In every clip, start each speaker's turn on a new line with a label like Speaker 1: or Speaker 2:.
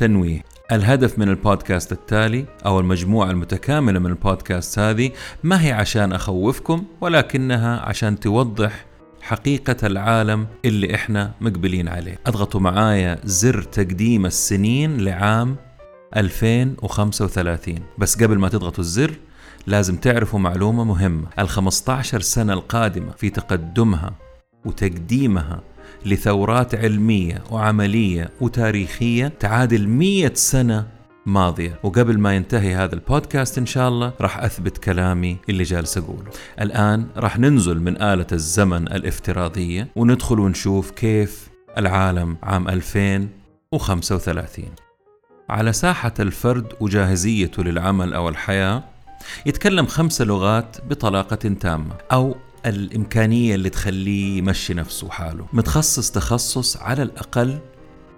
Speaker 1: تنويه. الهدف من البودكاست التالي أو المجموعة المتكاملة من البودكاست هذه ما هي عشان أخوفكم ولكنها عشان توضح حقيقة العالم اللي إحنا مقبلين عليه. أضغطوا معايا زر تقديم السنين لعام 2035 بس قبل ما تضغطوا الزر لازم تعرفوا معلومة مهمة. ال 15 سنة القادمة في تقدمها وتقديمها لثورات علمية وعملية وتاريخية تعادل مية سنة ماضية. وقبل ما ينتهي هذا البودكاست إن شاء الله راح أثبت كلامي اللي جالس أقوله. الآن راح ننزل من آلة الزمن الافتراضية وندخل ونشوف كيف العالم عام 2035 على ساحة الفرد وجاهزيته للعمل أو الحياة يتكلم خمس لغات بطلاقة تامة أو الإمكانية اللي تخليه يمشي نفسه حاله. متخصص تخصص على الأقل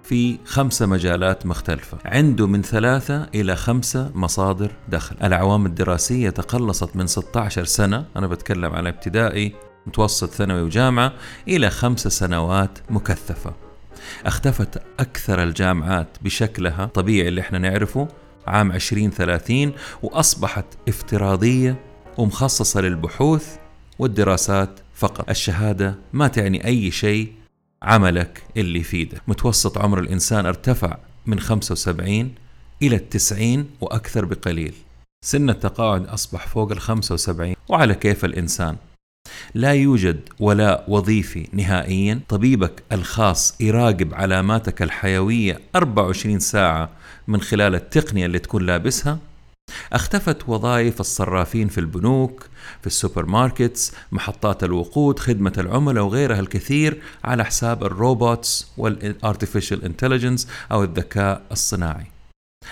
Speaker 1: في خمسة مجالات مختلفة. عنده من ثلاثة إلى خمسة مصادر دخل. الأعوام الدراسية تقلصت من 16 سنة. أنا بتكلم على ابتدائي متوسط ثانوي وجامعة إلى خمس سنوات مكثفة. اختفت أكثر الجامعات بشكلها طبيعي اللي إحنا نعرفه عام 2030 وأصبحت افتراضية ومخصصة للبحوث والدراسات فقط. الشهادة ما تعني أي شيء عملك اللي يفيدك. متوسط عمر الإنسان ارتفع من 75 إلى التسعين وأكثر بقليل. سن التقاعد أصبح فوق ال 75 وعلى كيف الإنسان. لا يوجد ولاء وظيفي نهائيا. طبيبك الخاص يراقب علاماتك الحيوية 24 ساعة من خلال التقنية اللي تكون لابسها. اختفت وظائف الصرافين في البنوك في ال supermarkets محطات الوقود خدمة العملاء وغيرها الكثير على حساب ال robots وال artificial intelligence أو الذكاء الصناعي.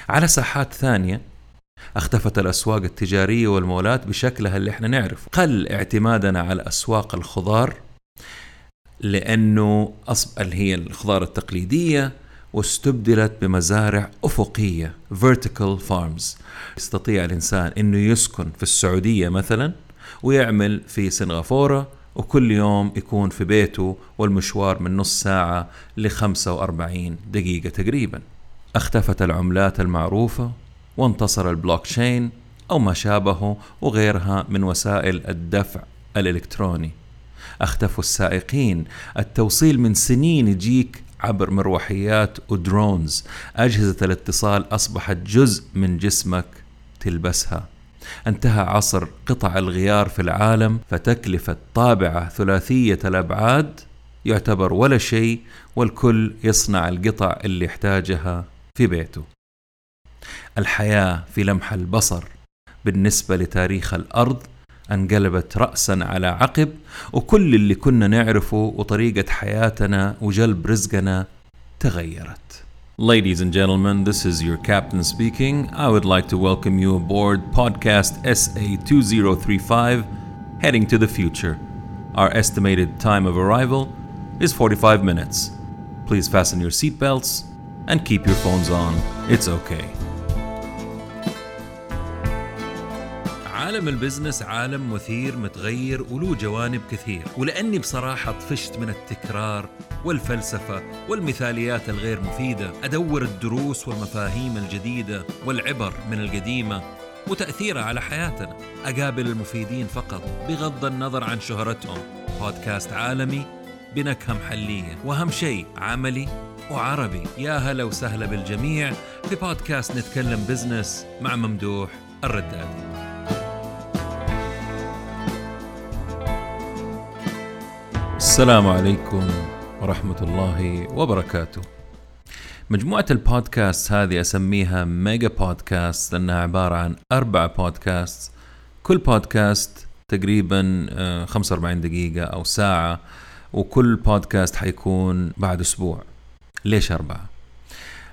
Speaker 1: على ساحات ثانية اختفت الأسواق التجارية والمولات بشكلها اللي إحنا نعرفه. قل اعتمادنا على أسواق الخضار لأنه أصب هي الخضار التقليدية واستبدلت بمزارع أفقية vertical farms. يستطيع الإنسان أنه يسكن في السعودية مثلا ويعمل في سنغافورة وكل يوم يكون في بيته والمشوار من نص ساعة ل 45 دقيقة تقريبا. اختفت العملات المعروفة وانتصر البلوك تشين أو ما شابهه وغيرها من وسائل الدفع الإلكتروني. اختفوا السائقين. التوصيل من سنين يجيك عبر مروحيات ودرونز أجهزة الاتصال أصبحت جزء من جسمك تلبسها. انتهى عصر قطع الغيار في العالم فتكلفة طابعة ثلاثية الأبعاد يعتبر ولا شيء والكل يصنع القطع اللي يحتاجها في بيته. الحياة في لمح البصر. بالنسبة لتاريخ الأرض انقلبت رأسا على عقب وكل اللي كنا نعرفه وطريقة حياتنا وجلب رزقنا تغيرت. Ladies and gentlemen, this is your captain speaking. I would like to welcome you aboard podcast SA2035 heading to the future. Our estimated time of arrival is 45 minutes. Please fasten your seatbelts and keep your phones on. It's okay. عالم البزنس عالم مثير متغير وله جوانب كثير. ولأني بصراحة طفشت من التكرار والفلسفة والمثاليات الغير مفيدة. أدور الدروس والمفاهيم الجديدة والعبر من القديمة وتأثيرها على حياتنا. أقابل المفيدين فقط بغض النظر عن شهرتهم. بودكاست عالمي بنكهة محلية. وأهم شيء عملي وعربي. يا هلا وسهلا بالجميع في بودكاست نتكلم business مع ممدوح الردادي السلام عليكم ورحمة الله وبركاته. مجموعة البودكاست هذه أسميها mega podcast لأنها عبارة عن أربع بودكاست كل بودكاست تقريبا 45 آه، دقيقة أو ساعة وكل بودكاست حيكون بعد أسبوع ليش أربعة؟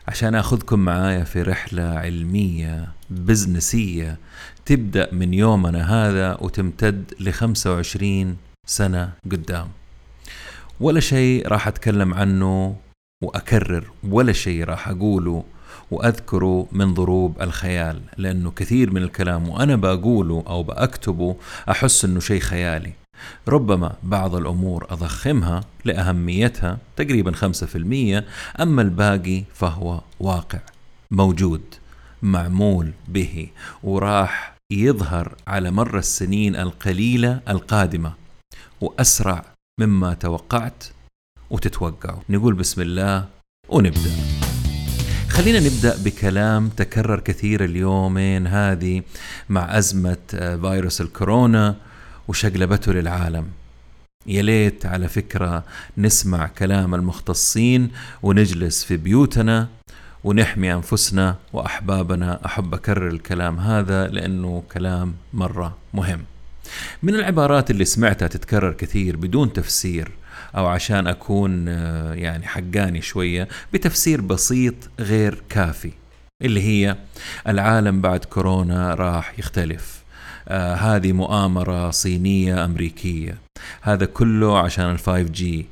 Speaker 1: عشان أخذكم معايا في رحلة علمية بزنسية تبدأ من يومنا هذا وتمتد ل 25 سنة قدام ولا شيء راح أتكلم عنه وأكرر ولا شيء راح أقوله وأذكره من ضروب الخيال لأنه كثير من الكلام وأنا بقوله أو بأكتبه أحس أنه شيء خيالي. ربما بعض الأمور أضخمها لأهميتها تقريبا 5% أما الباقي فهو واقع موجود معمول به وراح يظهر على مر السنين القليلة القادمة وأسرع مما توقعت وتتوقعوا نقول بسم الله ونبدأ. خلينا نبدأ بكلام تكرر كثير اليومين هذه مع أزمة آه، فيروس الكورونا وشقلبته للعالم. يا ليت على فكرة نسمع كلام المختصين ونجلس في بيوتنا ونحمي أنفسنا وأحبابنا. أحب أكرر الكلام هذا لأنه كلام مرة مهم. من العبارات اللي سمعتها تتكرر كثير بدون تفسير أو عشان أكون آه، يعني حقاني شوية بتفسير بسيط غير كافي اللي هي العالم بعد كورونا راح يختلف. آه هذه مؤامرة صينية أمريكية. هذا كله عشان ال five G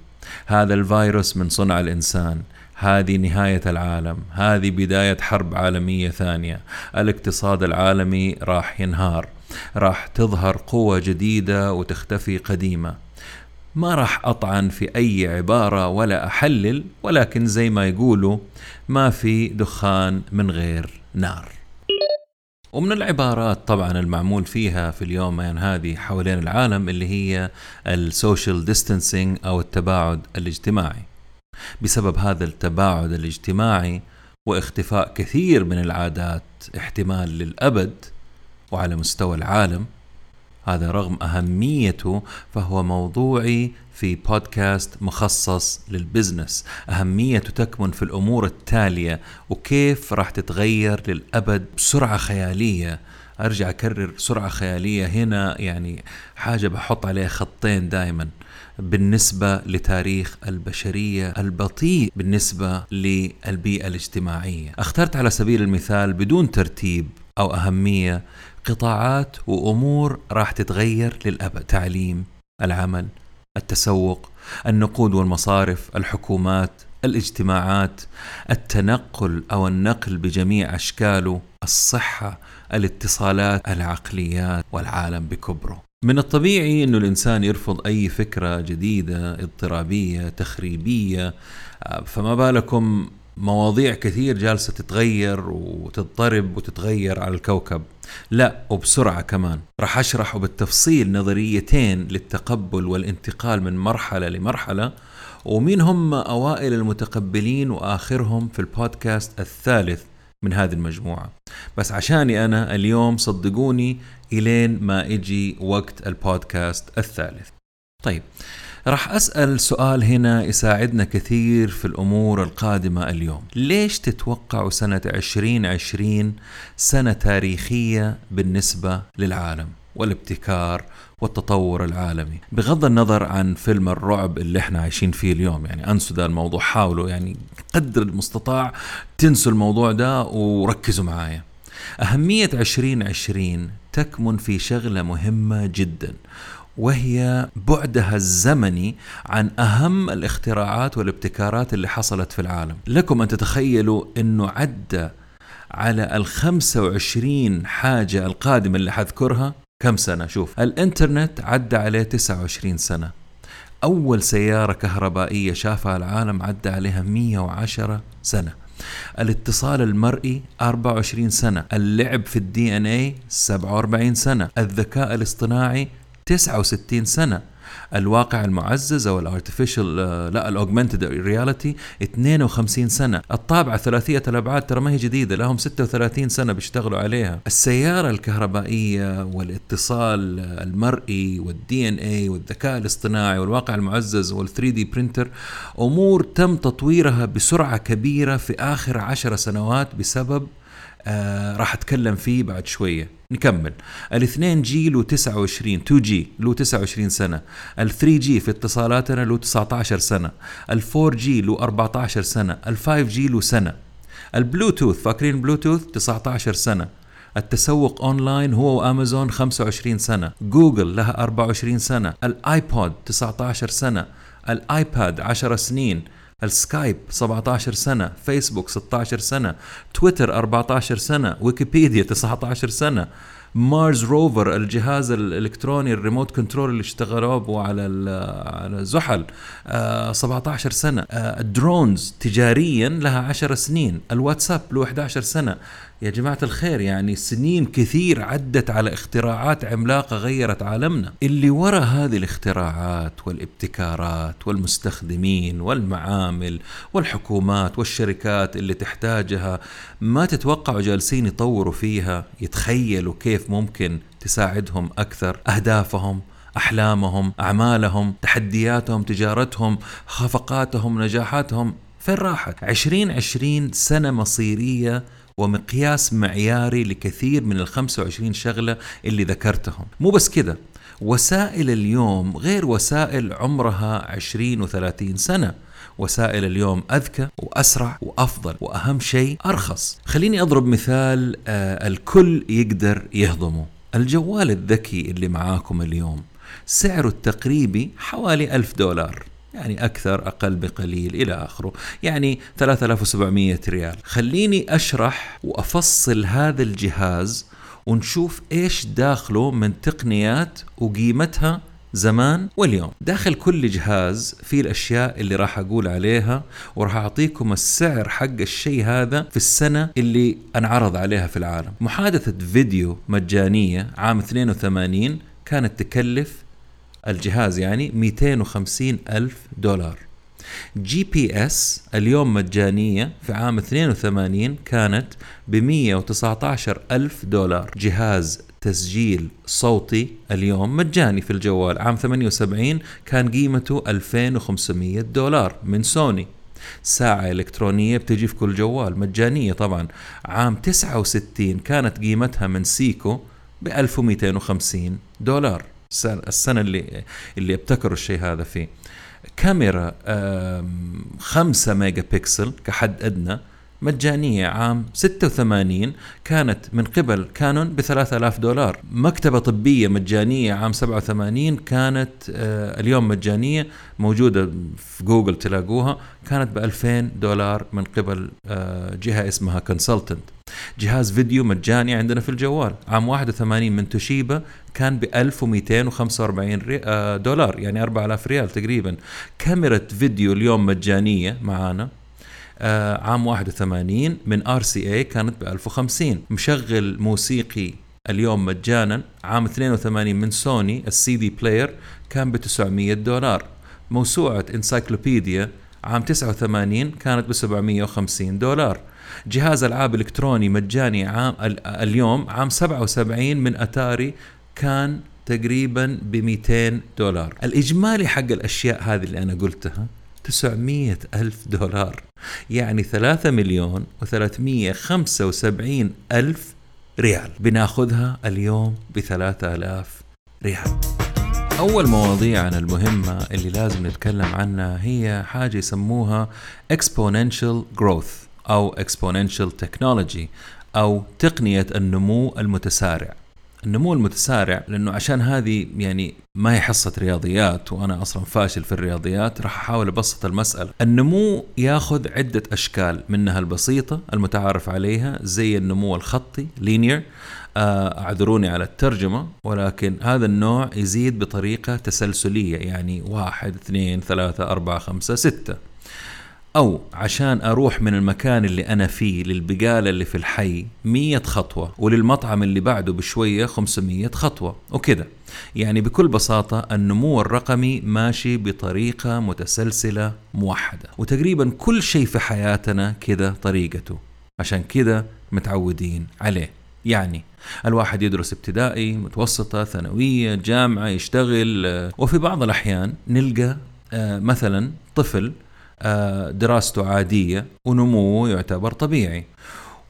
Speaker 1: هذا الفيروس من صنع الإنسان. هذه نهاية العالم. هذه بداية حرب عالمية ثانية. الاقتصاد العالمي راح ينهار. راح تظهر قوة جديدة وتختفي قديمة. ما راح أطعن في أي عبارة ولا أحلل ولكن زي ما يقولوا ما في دخان من غير نار. ومن العبارات طبعا المعمول فيها في اليومين هذه حوالين العالم اللي هي ال social distancing أو التباعد الاجتماعي. بسبب هذا التباعد الاجتماعي واختفاء كثير من العادات احتمال للأبد وعلى مستوى العالم هذا رغم أهميته فهو موضوعي في بودكاست مخصص لل business. أهميته تكمن في الأمور التالية وكيف راح تتغير للأبد بسرعة خيالية. أرجع أكرر سرعة خيالية هنا يعني حاجة بحط عليها خطين دائما بالنسبة لتاريخ البشرية البطيء بالنسبة للبيئة الاجتماعية. اخترت على سبيل المثال بدون ترتيب أو أهمية قطاعات وأمور راح تتغير للابد تعليم العمل التسوق النقود والمصارف الحكومات الاجتماعات التنقل أو النقل بجميع أشكاله الصحة الاتصالات العقليات والعالم بكبره. من الطبيعي إنه الإنسان يرفض أي فكرة جديدة اضطرابية تخريبية فما بالكم مواضيع كثير جالسة تتغير وتضطرب وتتغير على الكوكب. لا وبسرعة كمان. راح أشرح بالتفصيل نظريتين للتقبل والانتقال من مرحلة لمرحلة ومين هم أوائل المتقبلين وآخرهم في البودكاست الثالث من هذه المجموعة. بس عشاني أنا اليوم صدقوني إلين ما أجي وقت البودكاست الثالث. طيب راح أسأل سؤال هنا يساعدنا كثير في الأمور القادمة اليوم. ليش تتوقعوا سنة 2020 سنة تاريخية بالنسبة للعالم والابتكار والتطور العالمي؟ بغض النظر عن فيلم الرعب اللي إحنا عايشين فيه اليوم يعني أنسوا ذا الموضوع حاولوا يعني قدر المستطاع تنسوا الموضوع ده وركزوا معايا. أهمية 2020 تكمن في شغلة مهمة جدا وهي بعدها الزمني عن أهم الاختراعات والابتكارات اللي حصلت في العالم. لكم أن تتخيلوا أنه عدى على ال 25 حاجة القادمة اللي حذكرها كم سنة؟ شوف الإنترنت عدى عليه 29 سنة. أول سيارة كهربائية شافها العالم عدى عليها 110 سنة. الاتصال المرئي 24 سنة. اللعب في ال DNA 47 سنة. الذكاء الاصطناعي 69 سنة. الواقع المعزز أو ال artificial آه، لا ال augmented reality 52 سنة، الطابعة ثلاثية الأبعاد ترى ما هي جديدة لهم 36 سنة بيشتغلوا عليها، السيارة الكهربائية والاتصال المرئي وال DNA والذكاء الاصطناعي والواقع المعزز وال 3D printer أمور تم تطويرها بسرعة كبيرة في آخر عشر سنوات بسبب آه راح أتكلم فيه بعد شوية. نكمل. الاثنين G له 29 2G له 29 سنة. ال 3G في اتصالاتنا له 19 سنة. ال 4G له 14 سنة. ال 5G له سنة. البلوتوث فاكرين بلوتوث؟ 19 سنة. التسوق أونلاين هو وأمازون 25 سنة. جوجل لها 24 سنة. الايبود 19 سنة. الآيباد 10 سنين. السكايب 17 سنة فيسبوك 16 سنة تويتر 14 سنة ويكيبيديا 19 سنة. Mars Rover الجهاز الإلكتروني ال remote control اللي اشتغلوا به على على زحل آه 17 سنة. آه ال drones تجاريا لها 10 سنين. الواتساب له 11 سنة. يا جماعة الخير يعني سنين كثير عدت على اختراعات عملاقة غيرت عالمنا. اللي وراء هذه الاختراعات والابتكارات والمستخدمين والمعامل والحكومات والشركات اللي تحتاجها ما تتوقعوا جالسين يطوروا فيها يتخيلوا كيف ممكن تساعدهم أكثر أهدافهم أحلامهم أعمالهم تحدياتهم تجارتهم خفقاتهم نجاحاتهم؟ فين راحت؟ 2020 سنة مصيرية ومقياس معياري لكثير من ال 25 شغلة اللي ذكرتهم. مو بس كده وسائل اليوم غير وسائل عمرها 20 و30 سنة. وسائل اليوم أذكى وأسرع وأفضل وأهم شيء أرخص. خليني أضرب مثال آه الكل يقدر يهضمه. الجوال الذكي اللي معاكم اليوم سعره التقريبي حوالي ألف دولار. يعني أكثر أقل بقليل إلى آخره. يعني 3700 ريال. خليني أشرح وأفصل هذا الجهاز ونشوف إيش داخله من تقنيات وقيمتها زمان واليوم. داخل كل جهاز في الأشياء اللي راح أقول عليها وراح أعطيكم السعر حق الشيء هذا في السنة اللي أنعرض عليها في العالم. محادثة فيديو مجانية عام 82 كانت تكلف الجهاز يعني 250 ألف دولار. GPS اليوم مجانية في عام 82 كانت ب 119 ألف دولار. جهاز تسجيل صوتي اليوم مجاني في الجوال. عام 78 كان قيمته 2500 دولار من سوني. ساعة إلكترونية بتجي في كل جوال مجانية طبعا. عام 69 كانت قيمتها من سيكو ب 1250 دولار. السنة اللي اللي ابتكروا الشيء هذا فيه. كاميرا 5 ميجا بكسل كحد أدنى. مجانية عام 86 كانت من قبل كانون ب 3000 دولار. مكتبة طبية مجانية عام 87 كانت آه اليوم مجانية موجودة في جوجل تلاقوها كانت ب 2000 دولار من قبل آه جهة اسمها consultant جهاز فيديو مجاني عندنا في الجوال. عام 81 من توشيبا كان ب 1245 آه، دولار يعني 4000 ريال تقريبا. كاميرا فيديو اليوم مجانية معانا. عام 81 من RCA كانت ب 1050 مشغل موسيقي اليوم مجانا. عام 82 من سوني ال CD player كان ب 900 دولار. موسوعة انسايكلوبيديا عام 89 كانت ب 750 دولار. جهاز ألعاب إلكتروني مجاني عام اليوم عام 77 من أتاري كان تقريبا ب 200 دولار. الإجمالي حق الأشياء هذه اللي أنا قلتها 900 ألف دولار. يعني 3 مليون و375 ألف ريال. بناخذها اليوم ب 3000 ريال. أول مواضيعنا المهمة اللي لازم نتكلم عنها هي حاجة يسموها exponential growth أو exponential technology أو تقنية النمو المتسارع. النمو المتسارع لأنه عشان هذه يعني ما هي حصة رياضيات وأنا أصلا فاشل في الرياضيات راح أحاول أبسط المسألة. النمو ياخذ عدة أشكال منها البسيطة المتعارف عليها زي النمو الخطي لينير آه، أعذروني على الترجمة ولكن هذا النوع يزيد بطريقة تسلسلية يعني واحد اثنين ثلاثة أربعة خمسة ستة. أو عشان أروح من المكان اللي أنا فيه للبقالة اللي في الحي 100 خطوة وللمطعم اللي بعده بشوية 500 خطوة وكذا يعني بكل بساطة النمو الرقمي ماشي بطريقة متسلسلة موحدة وتقريبا كل شيء في حياتنا كذا طريقته. عشان كذا متعودين عليه. يعني الواحد يدرس ابتدائي متوسطة ثانوية جامعة يشتغل آه، وفي بعض الأحيان نلقى آه، مثلا طفل دراسته عادية ونموه يعتبر طبيعي.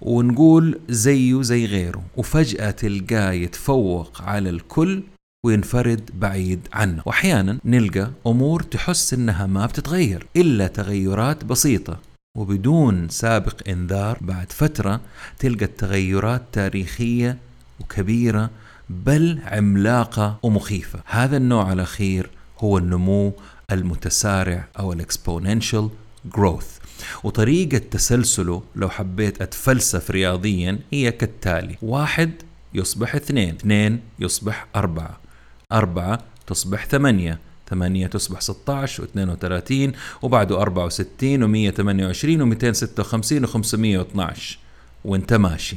Speaker 1: ونقول زيه زي غيره وفجأة تلقاه يتفوق على الكل وينفرد بعيد عنه. وأحيانا نلقى أمور تحس إنها ما بتتغير إلا تغيرات بسيطة. وبدون سابق إنذار بعد فترة تلقى التغيرات تاريخية وكبيرة بل عملاقة ومخيفة. هذا النوع الأخير هو النمو المتسارع أو الاكسبوننشال جروث وطريقة تسلسله لو حبيت أتفلسف رياضيا هي كالتالي. واحد يصبح اثنين اثنين يصبح أربعة أربعة تصبح ثمانية ثمانية تصبح 16 و32 وبعده 64 و128 و256 و512 وانت ماشي.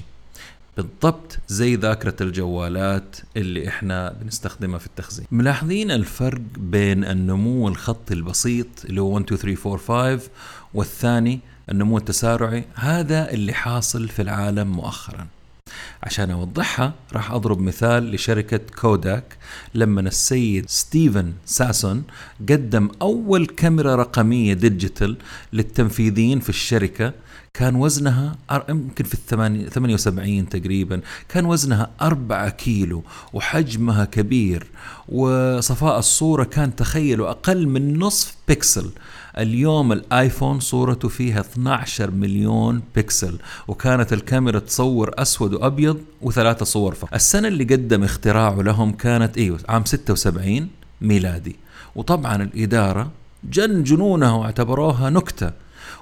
Speaker 1: بالضبط زي ذاكرة الجوالات اللي إحنا بنستخدمها في التخزين. ملاحظين الفرق بين النمو الخطي البسيط اللي هو 1 2 3 4 5 والثاني النمو التسارعي؟ هذا اللي حاصل في العالم مؤخرا. عشان أوضحها راح أضرب مثال لشركة كوداك لما السيد ستيفن ساسون قدم أول كاميرا رقمية digital للتنفيذيين في الشركة. كان وزنها يمكن في الثمانية 78 تقريبا. كان وزنها 4 كيلو وحجمها كبير وصفاء الصورة كان تخيلوا أقل من نصف بيكسل اليوم الآيفون صورته فيها 12 مليون بكسل وكانت الكاميرا تصور أسود وأبيض وثلاثة صور فقط. السنة اللي قدم اختراعه لهم كانت أيوه عام 76 ميلادي. وطبعا الإدارة جن جنونها واعتبروها نكتة.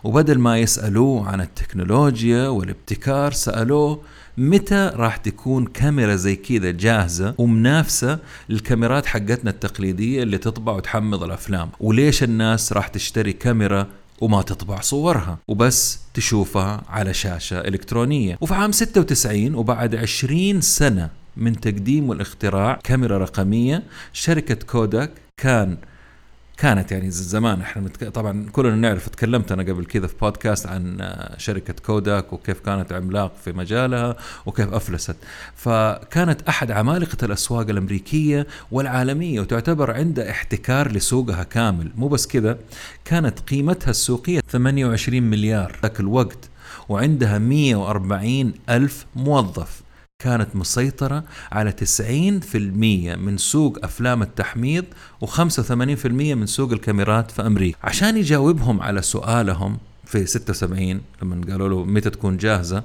Speaker 1: وبدل ما يسألوه عن التكنولوجيا والابتكار سألوه متى راح تكون كاميرا زي كذا جاهزة ومنافسة للكاميرات حقتنا التقليدية اللي تطبع وتحمض الأفلام؟ وليش الناس راح تشتري كاميرا وما تطبع صورها؟ وبس تشوفها على شاشة إلكترونية. وفي عام 96 وبعد 20 سنة من تقديم والاختراع كاميرا رقمية شركة كوداك كان كانت يعني زمان. إحنا متك... طبعا كلنا نعرف تكلمت أنا قبل كذا في بودكاست عن آه، شركة كوداك وكيف كانت عملاق في مجالها وكيف أفلست. فكانت أحد عمالقة الأسواق الأمريكية والعالمية وتعتبر عندها احتكار لسوقها كامل. مو بس كذا كانت قيمتها السوقية 28 مليار ذاك الوقت وعندها 140 ألف موظف. كانت مسيطرة على 90% من سوق أفلام التحميض و85% من سوق الكاميرات في أمريكا. عشان يجاوبهم على سؤالهم في 76 لما قالوا له متى تكون جاهزة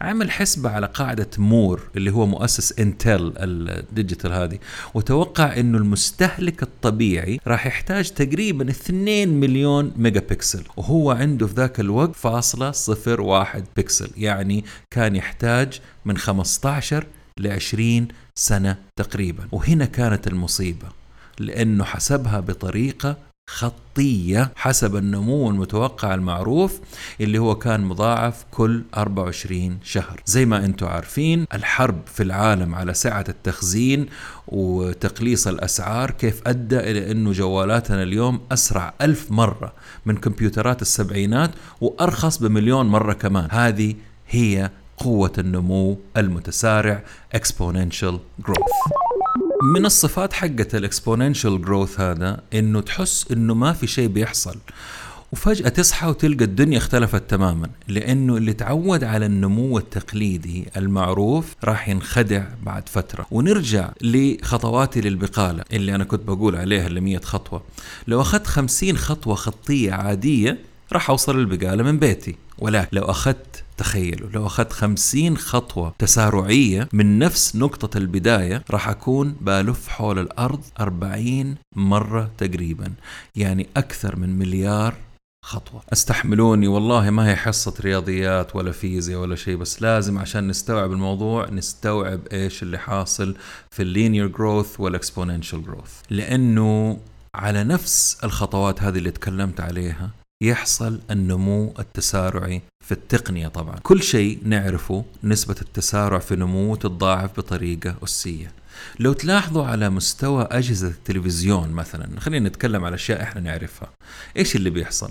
Speaker 1: عمل حسبة على قاعدة مور اللي هو مؤسس انتل ال digital هذه وتوقع إنه المستهلك الطبيعي راح يحتاج تقريبا 2 مليون ميجا بكسل وهو عنده في ذاك الوقت فاصلة صفر واحد بكسل يعني كان يحتاج من 15 ل 20 سنة تقريبا وهنا كانت المصيبة لأنه حسبها بطريقة خطية حسب النمو المتوقع المعروف اللي هو كان مضاعف كل 24 شهر. زي ما أنتم عارفين الحرب في العالم على سعة التخزين وتقليص الأسعار كيف أدى إلى أنه جوالاتنا اليوم أسرع ألف مرة من كمبيوترات السبعينات وأرخص بمليون مرة كمان. هذه هي قوة النمو المتسارع exponential growth. من الصفات حقت الاكسبوننشال جروث هذا إنه تحس إنه ما في شيء بيحصل وفجأة تصحى وتلقى الدنيا اختلفت تماما لأنه اللي تعود على النمو التقليدي المعروف راح ينخدع بعد فترة. ونرجع لخطواتي للبقالة اللي أنا كنت بقول عليها اللي 100 خطوة. لو أخذت 50 خطوة خطية عادية راح أوصل للبقالة من بيتي ولكن لو أخذت تخيلوا لو أخذت خمسين خطوة تسارعية من نفس نقطة البداية راح أكون بلف حول الأرض أربعين مرة تقريبا يعني أكثر من مليار خطوة. أستحملوني والله ما هي حصة رياضيات ولا فيزياء ولا شيء بس لازم عشان نستوعب الموضوع نستوعب إيش اللي حاصل في ال linear growth وال exponential growth لأنه على نفس الخطوات هذه اللي تكلمت عليها يحصل النمو التسارعي في التقنية طبعا. كل شيء نعرفه نسبة التسارع في نمو تتضاعف بطريقة أسية. لو تلاحظوا على مستوى أجهزة التلفزيون مثلا خلينا نتكلم على أشياء إحنا نعرفها. إيش اللي بيحصل؟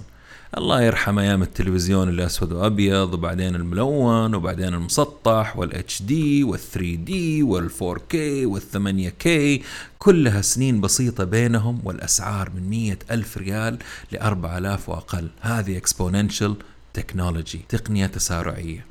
Speaker 1: الله يرحم أيام التلفزيون اللي اسود وأبيض وبعدين الملون وبعدين المسطح وال HD وال 3D وال 4K وال 8K كلها سنين بسيطة بينهم والأسعار من مية ألف ريال ل 4000 وأقل. هذه exponential technology تقنية تسارعية.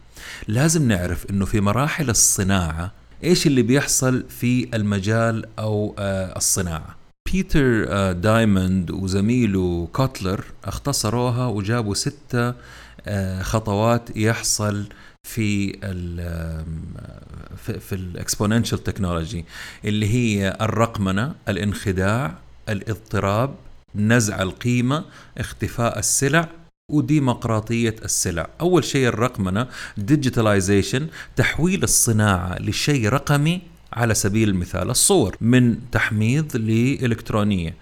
Speaker 1: لازم نعرف أنه في مراحل الصناعة إيش اللي بيحصل في المجال أو آه الصناعة. بيتر آه، ديامانديس وزميله كوتلر اختصروها وجابوا ستة آه، خطوات يحصل في ال في ال exponential technology اللي هي الرقمنة الانخداع الاضطراب نزع القيمة اختفاء السلع وديمقراطية السلع. أول شيء الرقمنة digitalization تحويل الصناعة لشيء رقمي على سبيل المثال الصور من تحميض لإلكترونية.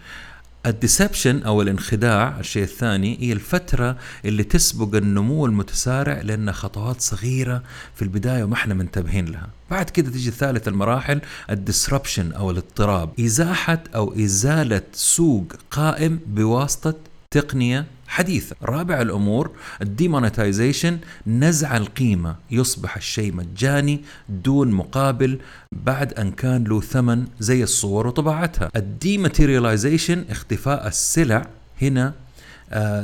Speaker 1: ال deception أو الانخداع الشيء الثاني هي الفترة اللي تسبق النمو المتسارع لأنها خطوات صغيرة في البداية وما إحنا منتبهين لها. بعد كده تيجي ثالث المراحل ال disruption أو الاضطراب. إزاحة أو إزالة سوق قائم بواسطة تقنية حديثة. رابع الأمور ال demonetization نزع القيمة. يصبح الشيء مجاني دون مقابل بعد أن كان له ثمن زي الصور وطباعتها. ال dematerialization اختفاء السلع. هنا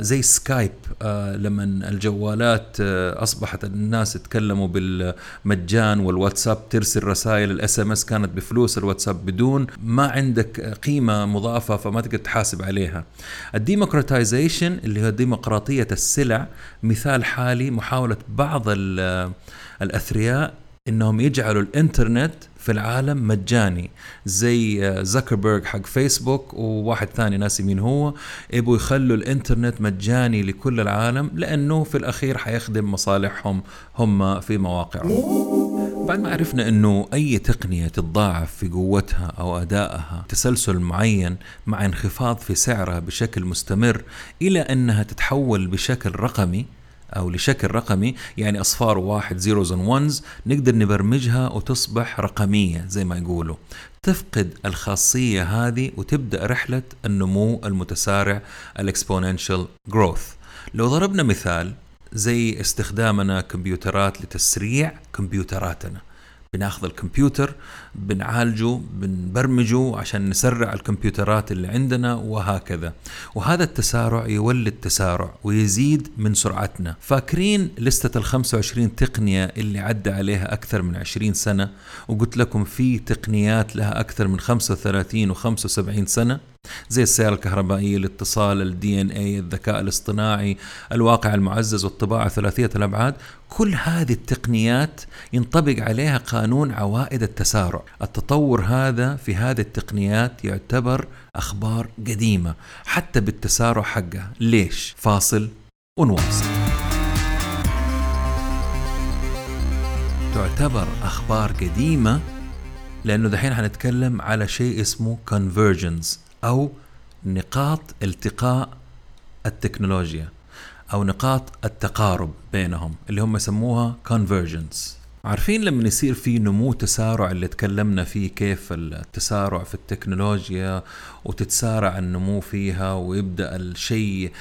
Speaker 1: زي سكايب آه لما الجوالات آه أصبحت الناس يتكلموا بالمجان والواتساب ترسل رسائل ال SMS كانت بفلوس الواتساب بدون ما عندك قيمة مضافة فما تقدر تحاسب عليها. ال democratization اللي هو ديمقراطية السلع مثال حالي محاولة بعض الأثرياء إنهم يجعلوا الإنترنت في العالم مجاني زي آه، زكربرج حق فيسبوك وواحد ثاني ناسي مين هو يبوا يخلوا الإنترنت مجاني لكل العالم لأنه في الأخير حيخدم مصالحهم هم في مواقعهم. بعد ما عرفنا إنه أي تقنية تتضاعف في قوتها أو أدائها تسلسل معين مع انخفاض في سعرها بشكل مستمر إلى أنها تتحول بشكل رقمي أو لشكل رقمي يعني أصفار واحد zeros and ones نقدر نبرمجها وتصبح رقمية زي ما يقولوا. تفقد الخاصية هذه وتبدأ رحلة النمو المتسارع الإكسبوننشال جروث لو ضربنا مثال زي استخدامنا كمبيوترات لتسريع كمبيوتراتنا. بناخذ الكمبيوتر بنعالجه بنبرمجه عشان نسرع الكمبيوترات اللي عندنا وهكذا. وهذا التسارع يولد تسارع ويزيد من سرعتنا. فاكرين لستة ال 25 تقنية اللي عدى عليها أكثر من 20 سنة؟ وقلت لكم في تقنيات لها أكثر من 35 و 75 سنة؟ زي السيارة الكهربائية الاتصال الدي ان اي الذكاء الاصطناعي الواقع المعزز والطباعة ثلاثية الأبعاد. كل هذه التقنيات ينطبق عليها قانون عوائد التسارع. التطور هذا في هذه التقنيات يعتبر أخبار قديمة حتى بالتسارع حقها. ليش؟ فاصل ونواصل. تعتبر أخبار قديمة لأنه دحين حنتكلم على شيء اسمه convergence. أو نقاط التقاء التكنولوجيا أو نقاط التقارب بينهم اللي هم يسموها convergence. عارفين لما يصير في نمو تسارع اللي تكلمنا فيه كيف التسارع في التكنولوجيا وتتسارع النمو فيها ويبدأ الشيء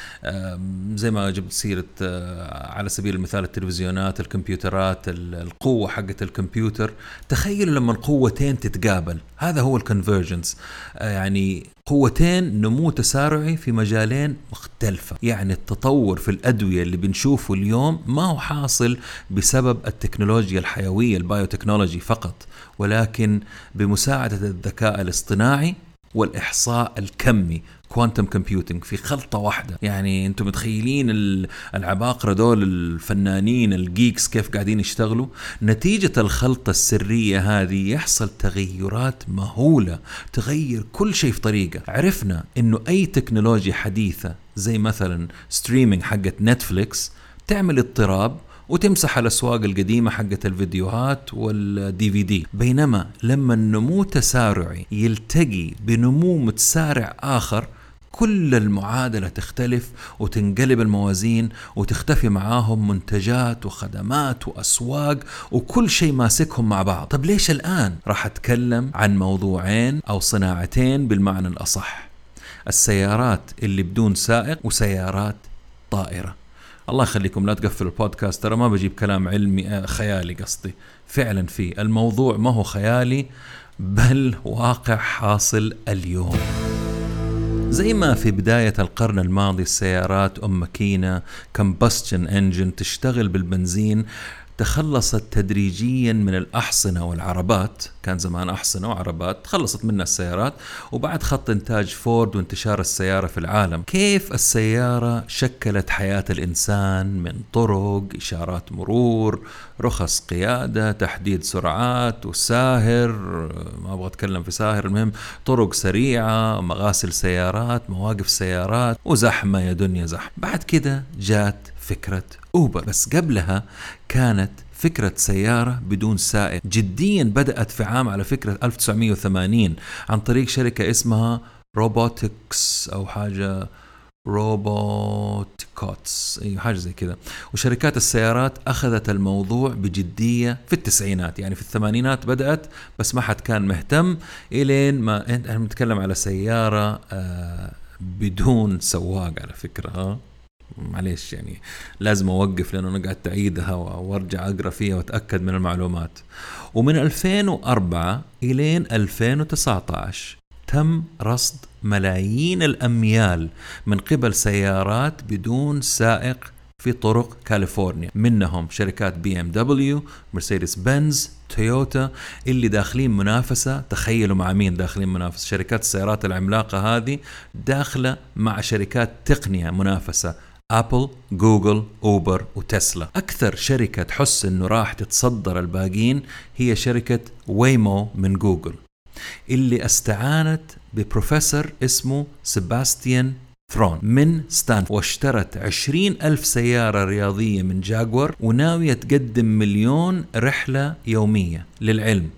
Speaker 1: زي ما جبت سيرة آه، على سبيل المثال التلفزيونات الكمبيوترات القوة حقت الكمبيوتر. تخيلوا لما قوتين تتقابل هذا هو ال convergence آه، يعني قوتين نمو تسارعي في مجالين مختلفة. يعني التطور في الأدوية اللي بنشوفه اليوم ما هو حاصل بسبب التكنولوجيا الحيوية ال biotechnology فقط ولكن بمساعدة الذكاء الاصطناعي والإحصاء الكمي quantum computing في خلطة واحدة. يعني أنتم متخيلين العباقره دول الفنانين ال geeks كيف قاعدين يشتغلوا؟ نتيجة الخلطة السرية هذه يحصل تغيرات مهولة تغير كل شيء في طريقة. عرفنا إنه أي تكنولوجيا حديثة زي مثلا streaming حقت نتفليكس تعمل اضطراب وتمسح الأسواق القديمة حقت الفيديوهات وال DVD بينما لما النمو تسارعي يلتقي بنمو متسارع آخر كل المعادلة تختلف وتنقلب الموازين وتختفي معاهم منتجات وخدمات وأسواق وكل شيء ماسكهم مع بعض. طب ليش الآن راح أتكلم عن موضوعين أو صناعتين بالمعنى الأصح؟ السيارات اللي بدون سائق وسيارات طائرة. الله يخليكم لا تقفلوا البودكاست ترى ما بجيب كلام علمي آه، خيالي قصدي. فعلا في الموضوع ما هو خيالي بل واقع حاصل اليوم. زي ما في بداية القرن الماضي السيارات أم ماكينة combustion engine تشتغل بالبنزين تخلصت تدريجيا من الأحصنة والعربات. كان زمان أحصنة وعربات تخلصت منها السيارات. وبعد خط إنتاج فورد وانتشار السيارة في العالم. كيف السيارة شكلت حياة الإنسان من طرق إشارات مرور رخص قيادة تحديد سرعات وساهر ما أبغى أتكلم في ساهر المهم طرق سريعة مغاسل سيارات مواقف سيارات وزحمة يا دنيا زحمة. بعد كده جات فكرة أوبر. بس قبلها كانت فكرة سيارة بدون سائق جديا بدأت في عام على فكرة 1980 عن طريق شركة اسمها Robotics أو حاجة Robotics إي حاجة زي كذا. وشركات السيارات أخذت الموضوع بجدية في التسعينات. يعني في الثمانينات بدأت بس ما حد كان مهتم إلين ما إحنا بنتكلم على سيارة آه بدون سواق على فكرة ها معليش يعني لازم أوقف لأنه أنا قعدت أعيدها وأرجع أقرأ فيها وأتأكد من المعلومات. ومن 2004 إلين 2019 تم رصد ملايين الأميال من قبل سيارات بدون سائق في طرق كاليفورنيا. منهم شركات بي إم دبليو مرسيدس بنز تويوتا اللي داخلين منافسة. تخيلوا مع مين داخلين منافسة؟ شركات السيارات العملاقة هذه داخلة مع شركات تقنية منافسة. ابل جوجل اوبر وتسلا أكثر شركة تحس إنه راح تتصدر الباقين هي شركة ويمو من جوجل اللي استعانت ببروفيسور اسمه سيباستيان ثرون من ستانفورد واشترت عشرين ألف سيارة رياضية من جاكوار وناوية تقدم مليون رحلة يومية للعلم.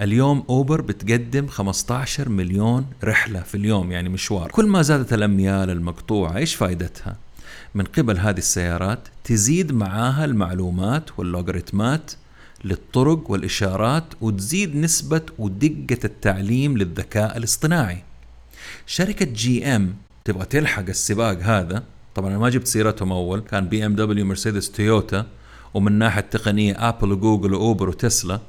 Speaker 1: اليوم اوبر بتقدم 15 مليون رحلة في اليوم يعني مشوار. كل ما زادت الأميال المقطوعة إيش فائدتها؟ من قبل هذه السيارات تزيد معاها المعلومات واللوغاريتمات للطرق والإشارات وتزيد نسبة ودقة التعليم للذكاء الاصطناعي. شركة GM تبغى تلحق السباق هذا. طبعا ما جبت سيرتهم أول. كان بي إم دبليو مرسيدس تويوتا ومن ناحية التقنيه آبل وجوجل وأوبر وتسلا.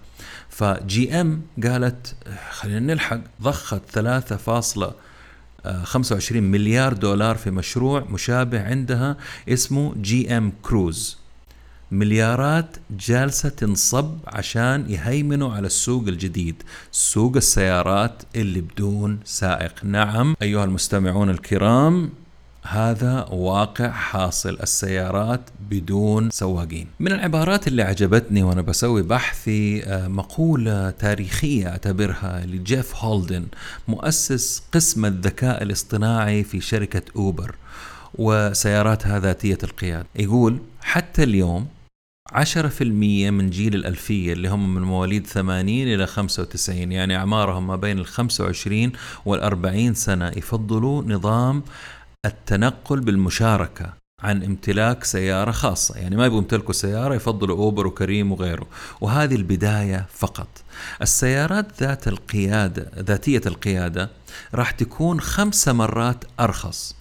Speaker 1: ف GM قالت خلينا نلحق. ضخت 3.25 مليار دولار في مشروع مشابه عندها اسمه GM Cruise. مليارات جالسة تنصب عشان يهيمنوا على السوق الجديد سوق السيارات اللي بدون سائق. نعم أيها المستمعون الكرام هذا واقع حاصل السيارات بدون سواقين. من العبارات اللي عجبتني وأنا بسوي بحثي آه، مقولة تاريخية أعتبرها لجيف هولدن مؤسس قسم الذكاء الاصطناعي في شركة أوبر وسياراتها ذاتية القيادة. يقول حتى اليوم 10% من جيل الألفية اللي هم من مواليد 80 إلى 95 يعني أعمارهم ما بين ال 25 وال 40 سنة يفضلوا نظام التنقل بالمشاركة عن امتلاك سيارة خاصة. يعني ما يبغوا يمتلكوا سيارة يفضلوا أوبر وكريم وغيره. وهذه البداية فقط. السيارات ذات القيادة ذاتية القيادة راح تكون خمسة مرات أرخص.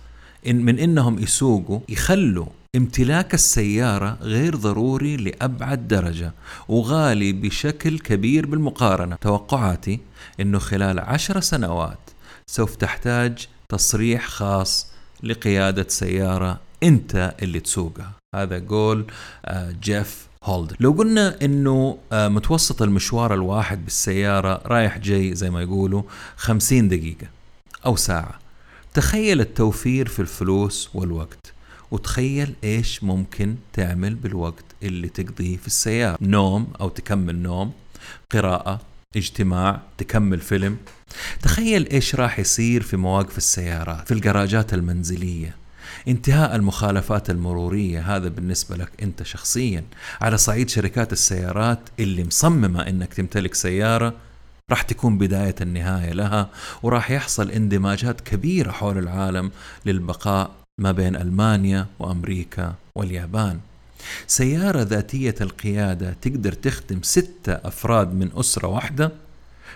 Speaker 1: إن من إنهم يسوقوا يخلوا امتلاك السيارة غير ضروري لأبعد درجة وغالي بشكل كبير بالمقارنة. توقعاتي أنه خلال عشر سنوات سوف تحتاج تصريح خاص لقيادة سيارة أنت اللي تسوقها. هذا قول آه، جيف هولدر. لو قلنا إنه آه، متوسط المشوار الواحد بالسيارة رايح جاي زي ما يقولوا خمسين دقيقة أو ساعة. تخيل التوفير في الفلوس والوقت وتخيل إيش ممكن تعمل بالوقت اللي تقضيه في السيارة. نوم أو تكمل نوم قراءة اجتماع تكمل فيلم. تخيل إيش راح يصير في مواقف السيارات في الجراجات المنزلية. انتهاء المخالفات المرورية هذا بالنسبة لك أنت شخصيا. على صعيد شركات السيارات اللي مصممة إنك تمتلك سيارة راح تكون بداية النهاية لها وراح يحصل اندماجات كبيرة حول العالم للبقاء ما بين ألمانيا وأمريكا واليابان. سيارة ذاتية القيادة تقدر تخدم ستة أفراد من أسرة واحدة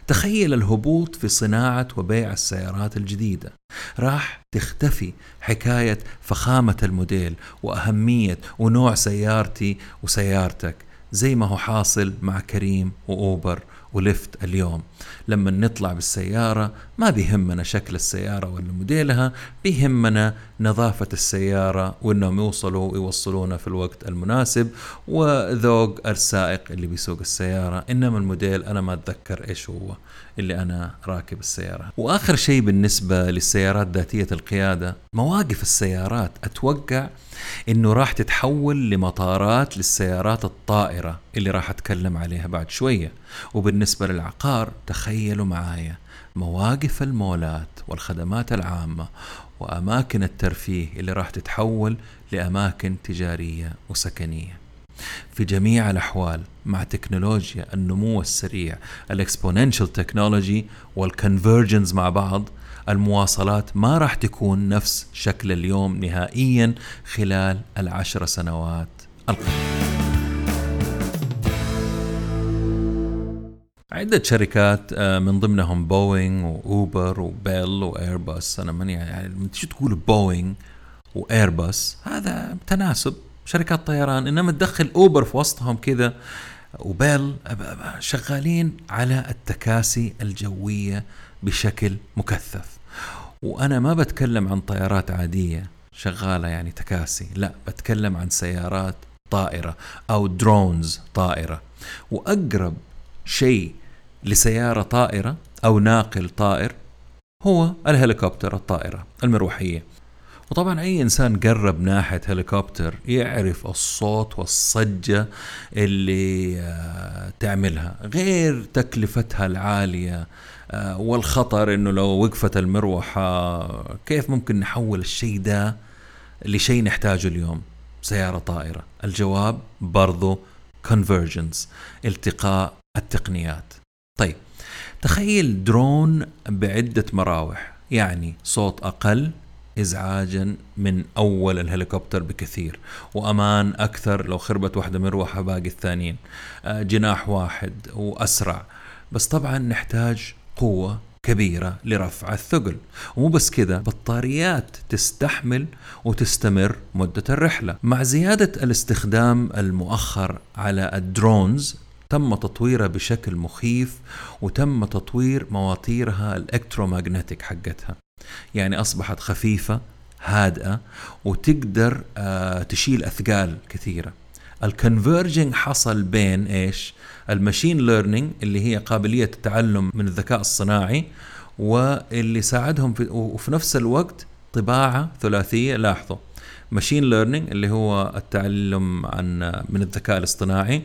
Speaker 1: تخيل الهبوط في صناعة وبيع السيارات الجديدة. راح تختفي حكاية فخامة الموديل وأهمية ونوع سيارتي وسيارتك زي ما هو حاصل مع كريم وأوبر وليفت اليوم. لما نطلع بالسيارة ما بيهمنا شكل السيارة ولا موديلها بيهمنا نظافة السيارة وإنهم يوصلوا ويوصلونا في الوقت المناسب وذوق السائق اللي بيسوق السيارة. إنما الموديل أنا ما أتذكر إيش هو اللي أنا راكب السيارة. وآخر شيء بالنسبة للسيارات ذاتية القيادة مواقف السيارات. أتوقع إنه راح تتحول لمطارات للسيارات الطائرة اللي راح أتكلم عليها بعد شوية. وبالنسبة للعقار تخيلوا معايا مواقف المولات والخدمات العامة وأماكن الترفيه اللي راح تتحول لأماكن تجارية وسكنية. في جميع الأحوال مع تكنولوجيا النمو السريع ال exponential technology وال convergence مع بعض المواصلات ما راح تكون نفس شكل اليوم نهائيا خلال العشر سنوات القادمة. عدة شركات آه، من ضمنهم بوينغ وأوبر وبيل وإيرباص. أنا ماني يعني لما تيجي تقول بوينغ وإيرباص؟ هذا تناسب. شركات طيران إنما تدخل أوبر في وسطهم كذا وبيل شغالين على التكاسي الجوية بشكل مكثف. وأنا ما بتكلم عن طيارات عادية شغالة يعني تكاسي لا بتكلم عن سيارات طائرة أو درونز طائرة. وأقرب شيء لسيارة طائرة أو ناقل طائر هو الهليكوبتر الطائرة المروحية. وطبعا أي إنسان قرب ناحية هليكوبتر يعرف الصوت والصجة اللي آه، تعملها غير تكلفتها العالية آه، والخطر إنه لو وقفت المروحة كيف ممكن نحول الشيء ده لشيء نحتاجه اليوم؟ سيارة طائرة. الجواب برضو convergence التقاء التقنيات. طيب تخيل درون بعدة مراوح يعني صوت أقل ازعاجا من أول الهليكوبتر بكثير وأمان أكثر لو خربت واحدة مروحه باقي الثانيين. آه، جناح واحد وأسرع. بس طبعا نحتاج قوة كبيرة لرفع الثقل. ومو بس كذا بطاريات تستحمل وتستمر مدة الرحلة. مع زيادة الاستخدام المؤخر على الدرونز تم تطويرها بشكل مخيف وتم تطوير مواتيرها الالكترومagnetic حقتها. يعني أصبحت خفيفة هادئة وتقدر آه تشيل أثقال كثيرة. ال convergence حصل بين إيش؟ ال machine learning اللي هي قابلية التعلم من الذكاء الصناعي واللي ساعدهم في وفي نفس الوقت طباعة ثلاثية. لاحظوا machine learning اللي هو التعلم عن من الذكاء الاصطناعي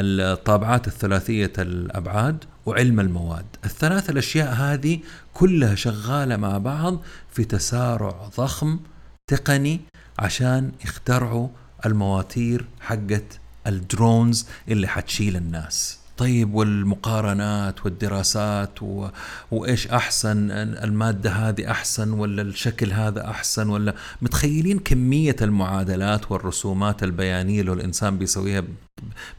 Speaker 1: الطابعات الثلاثية الأبعاد وعلم المواد. الثلاث الأشياء هذه كلها شغالة مع بعض في تسارع ضخم تقني عشان يخترعوا المواتير حقت الدرونز اللي حتشيل الناس. طيب والمقارنات والدراسات و... وإيش أحسن المادة هذه أحسن ولا الشكل هذا أحسن ولا؟ متخيلين كمية المعادلات والرسومات البيانية اللي الإنسان بيسويها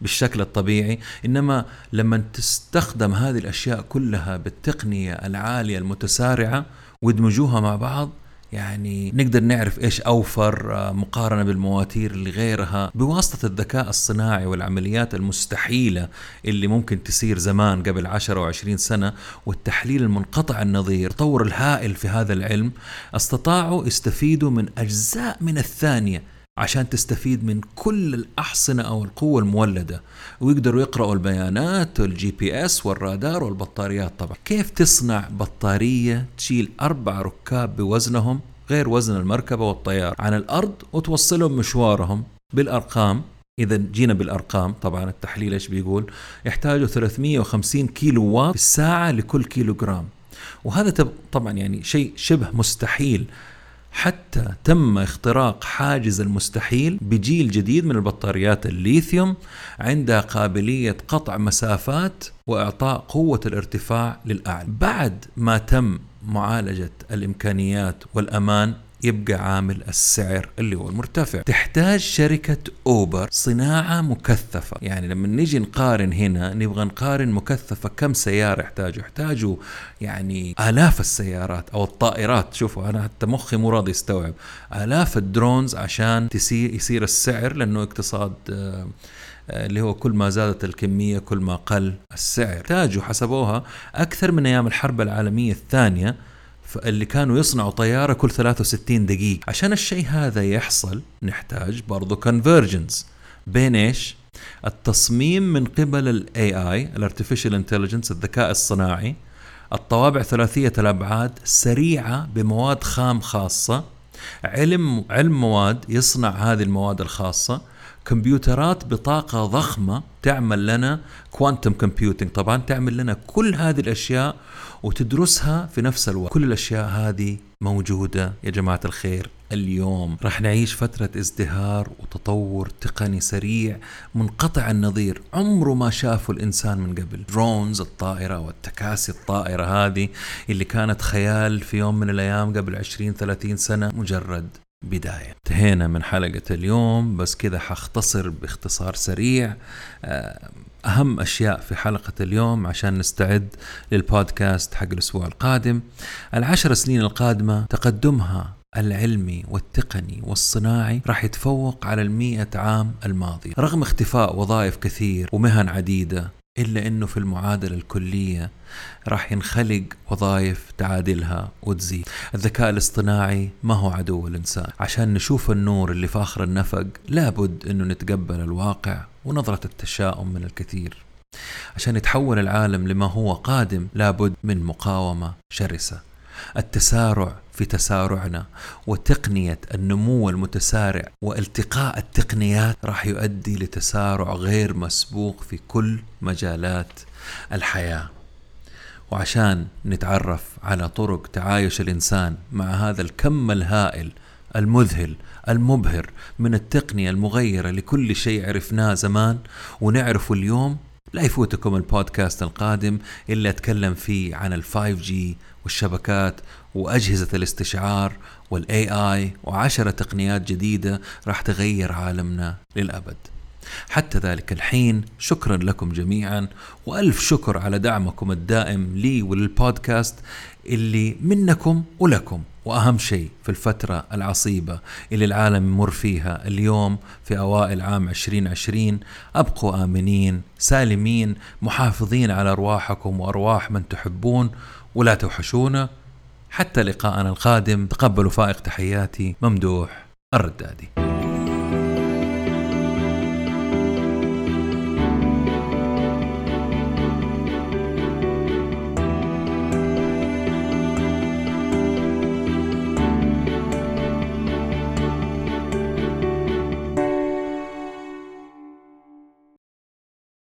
Speaker 1: بالشكل الطبيعي إنما لما تستخدم هذه الأشياء كلها بالتقنية العالية المتسارعة ويدمجوها مع بعض يعني نقدر نعرف إيش أوفر آه، مقارنة بالمواتير اللي غيرها. بواسطة الذكاء الصناعي والعمليات المستحيلة اللي ممكن تصير زمان قبل 10 و20 سنة والتحليل المنقطع النظير التطور الهائل في هذا العلم استطاعوا يستفيدوا من أجزاء من الثانية عشان تستفيد من كل الأحصنة أو القوة المولدة. ويقدروا يقرأوا البيانات وال GPS والرادار والبطاريات. طبعا كيف تصنع بطارية تشيل أربع ركاب بوزنهم غير وزن المركبة والطيار؟ عن الأرض وتوصلهم مشوارهم بالأرقام. إذا جينا بالأرقام. طبعا التحليل إيش بيقول؟ يحتاجوا 350 كيلو وات في الساعة لكل كيلو جرام. وهذا طبعا يعني شيء شبه مستحيل. حتى تم اختراق حاجز المستحيل بجيل جديد من البطاريات الليثيوم عندها قابلية قطع مسافات وإعطاء قوة الارتفاع للأعلى. بعد ما تم معالجة الإمكانيات والأمان يبقى عامل السعر اللي هو المرتفع. تحتاج شركة أوبر صناعة مكثفة. يعني لما نيجي نقارن هنا نبغى نقارن مكثفة كم سيارة يحتاجوا. يحتاجوا يعني آلاف السيارات أو الطائرات. شوفوا أنا حتى مخي مو راضي يستوعب. آلاف ال drones عشان تسير يصير السعر لأنه اقتصاد آه، اللي هو كل ما زادت الكمية كل ما قل السعر. فجوا حسبوها أكثر من أيام الحرب العالمية الثانية اللي كانوا يصنعوا طيارة كل 63 دقيقة. عشان الشيء هذا يحصل نحتاج برضو convergence. بين إيش؟ التصميم من قبل ال AI ال artificial intelligence الذكاء الصناعي. الطوابع ثلاثية الأبعاد سريعة بمواد خام خاصة. علم علم مواد يصنع هذه المواد الخاصة. كمبيوترات بطاقة ضخمة تعمل لنا quantum computing طبعا تعمل لنا كل هذه الأشياء وتدرسها في نفس الوقت. كل الأشياء هذه موجودة يا جماعة الخير اليوم. راح نعيش فترة ازدهار وتطور تقني سريع منقطع النظير. عمره ما شافه الإنسان من قبل. drones الطائرة والتكاسي الطائرة هذه اللي كانت خيال في يوم من الأيام قبل 20-30 سنة مجرد بداية. انتهينا من حلقة اليوم بس كذا حختصر باختصار سريع. آه، أهم أشياء في حلقة اليوم عشان نستعد للبودكاست حق الأسبوع القادم. العشر سنين القادمة تقدمها العلمي والتقني والصناعي راح يتفوق على المئة عام الماضية رغم اختفاء وظائف كثير ومهن عديدة إلا أنه في المعادلة الكلية راح ينخلق وظائف تعادلها وتزيد. الذكاء الاصطناعي ما هو عدو الإنسان. عشان نشوف النور اللي في آخر النفق لابد أنه نتقبل الواقع ونظرة التشاؤم من الكثير. عشان يتحول العالم لما هو قادم لابد من مقاومة شرسة. التسارع في تسارعنا وتقنية النمو المتسارع والتقاء التقنيات راح يؤدي لتسارع غير مسبوق في كل مجالات الحياة. وعشان نتعرف على طرق تعايش الإنسان مع هذا الكم الهائل المذهل المبهر من التقنية المغيرة لكل شيء عرفناه زمان. ونعرفه اليوم لا يفوتكم البودكاست القادم اللي أتكلم فيه عن ال 5G والشبكات وأجهزة الاستشعار والاي اي وعشرة تقنيات جديدة راح تغير عالمنا للأبد. حتى ذلك الحين شكرا لكم جميعا وألف شكر على دعمكم الدائم لي وللبودكاست اللي منكم ولكم. وأهم شيء في الفترة العصيبة اللي العالم يمر فيها اليوم في أوائل عام 2020 أبقوا آمنين سالمين محافظين على أرواحكم وأرواح من تحبون ولا توحشونا حتى لقاءنا القادم تقبلوا فائق تحياتي ممدوح الردادي.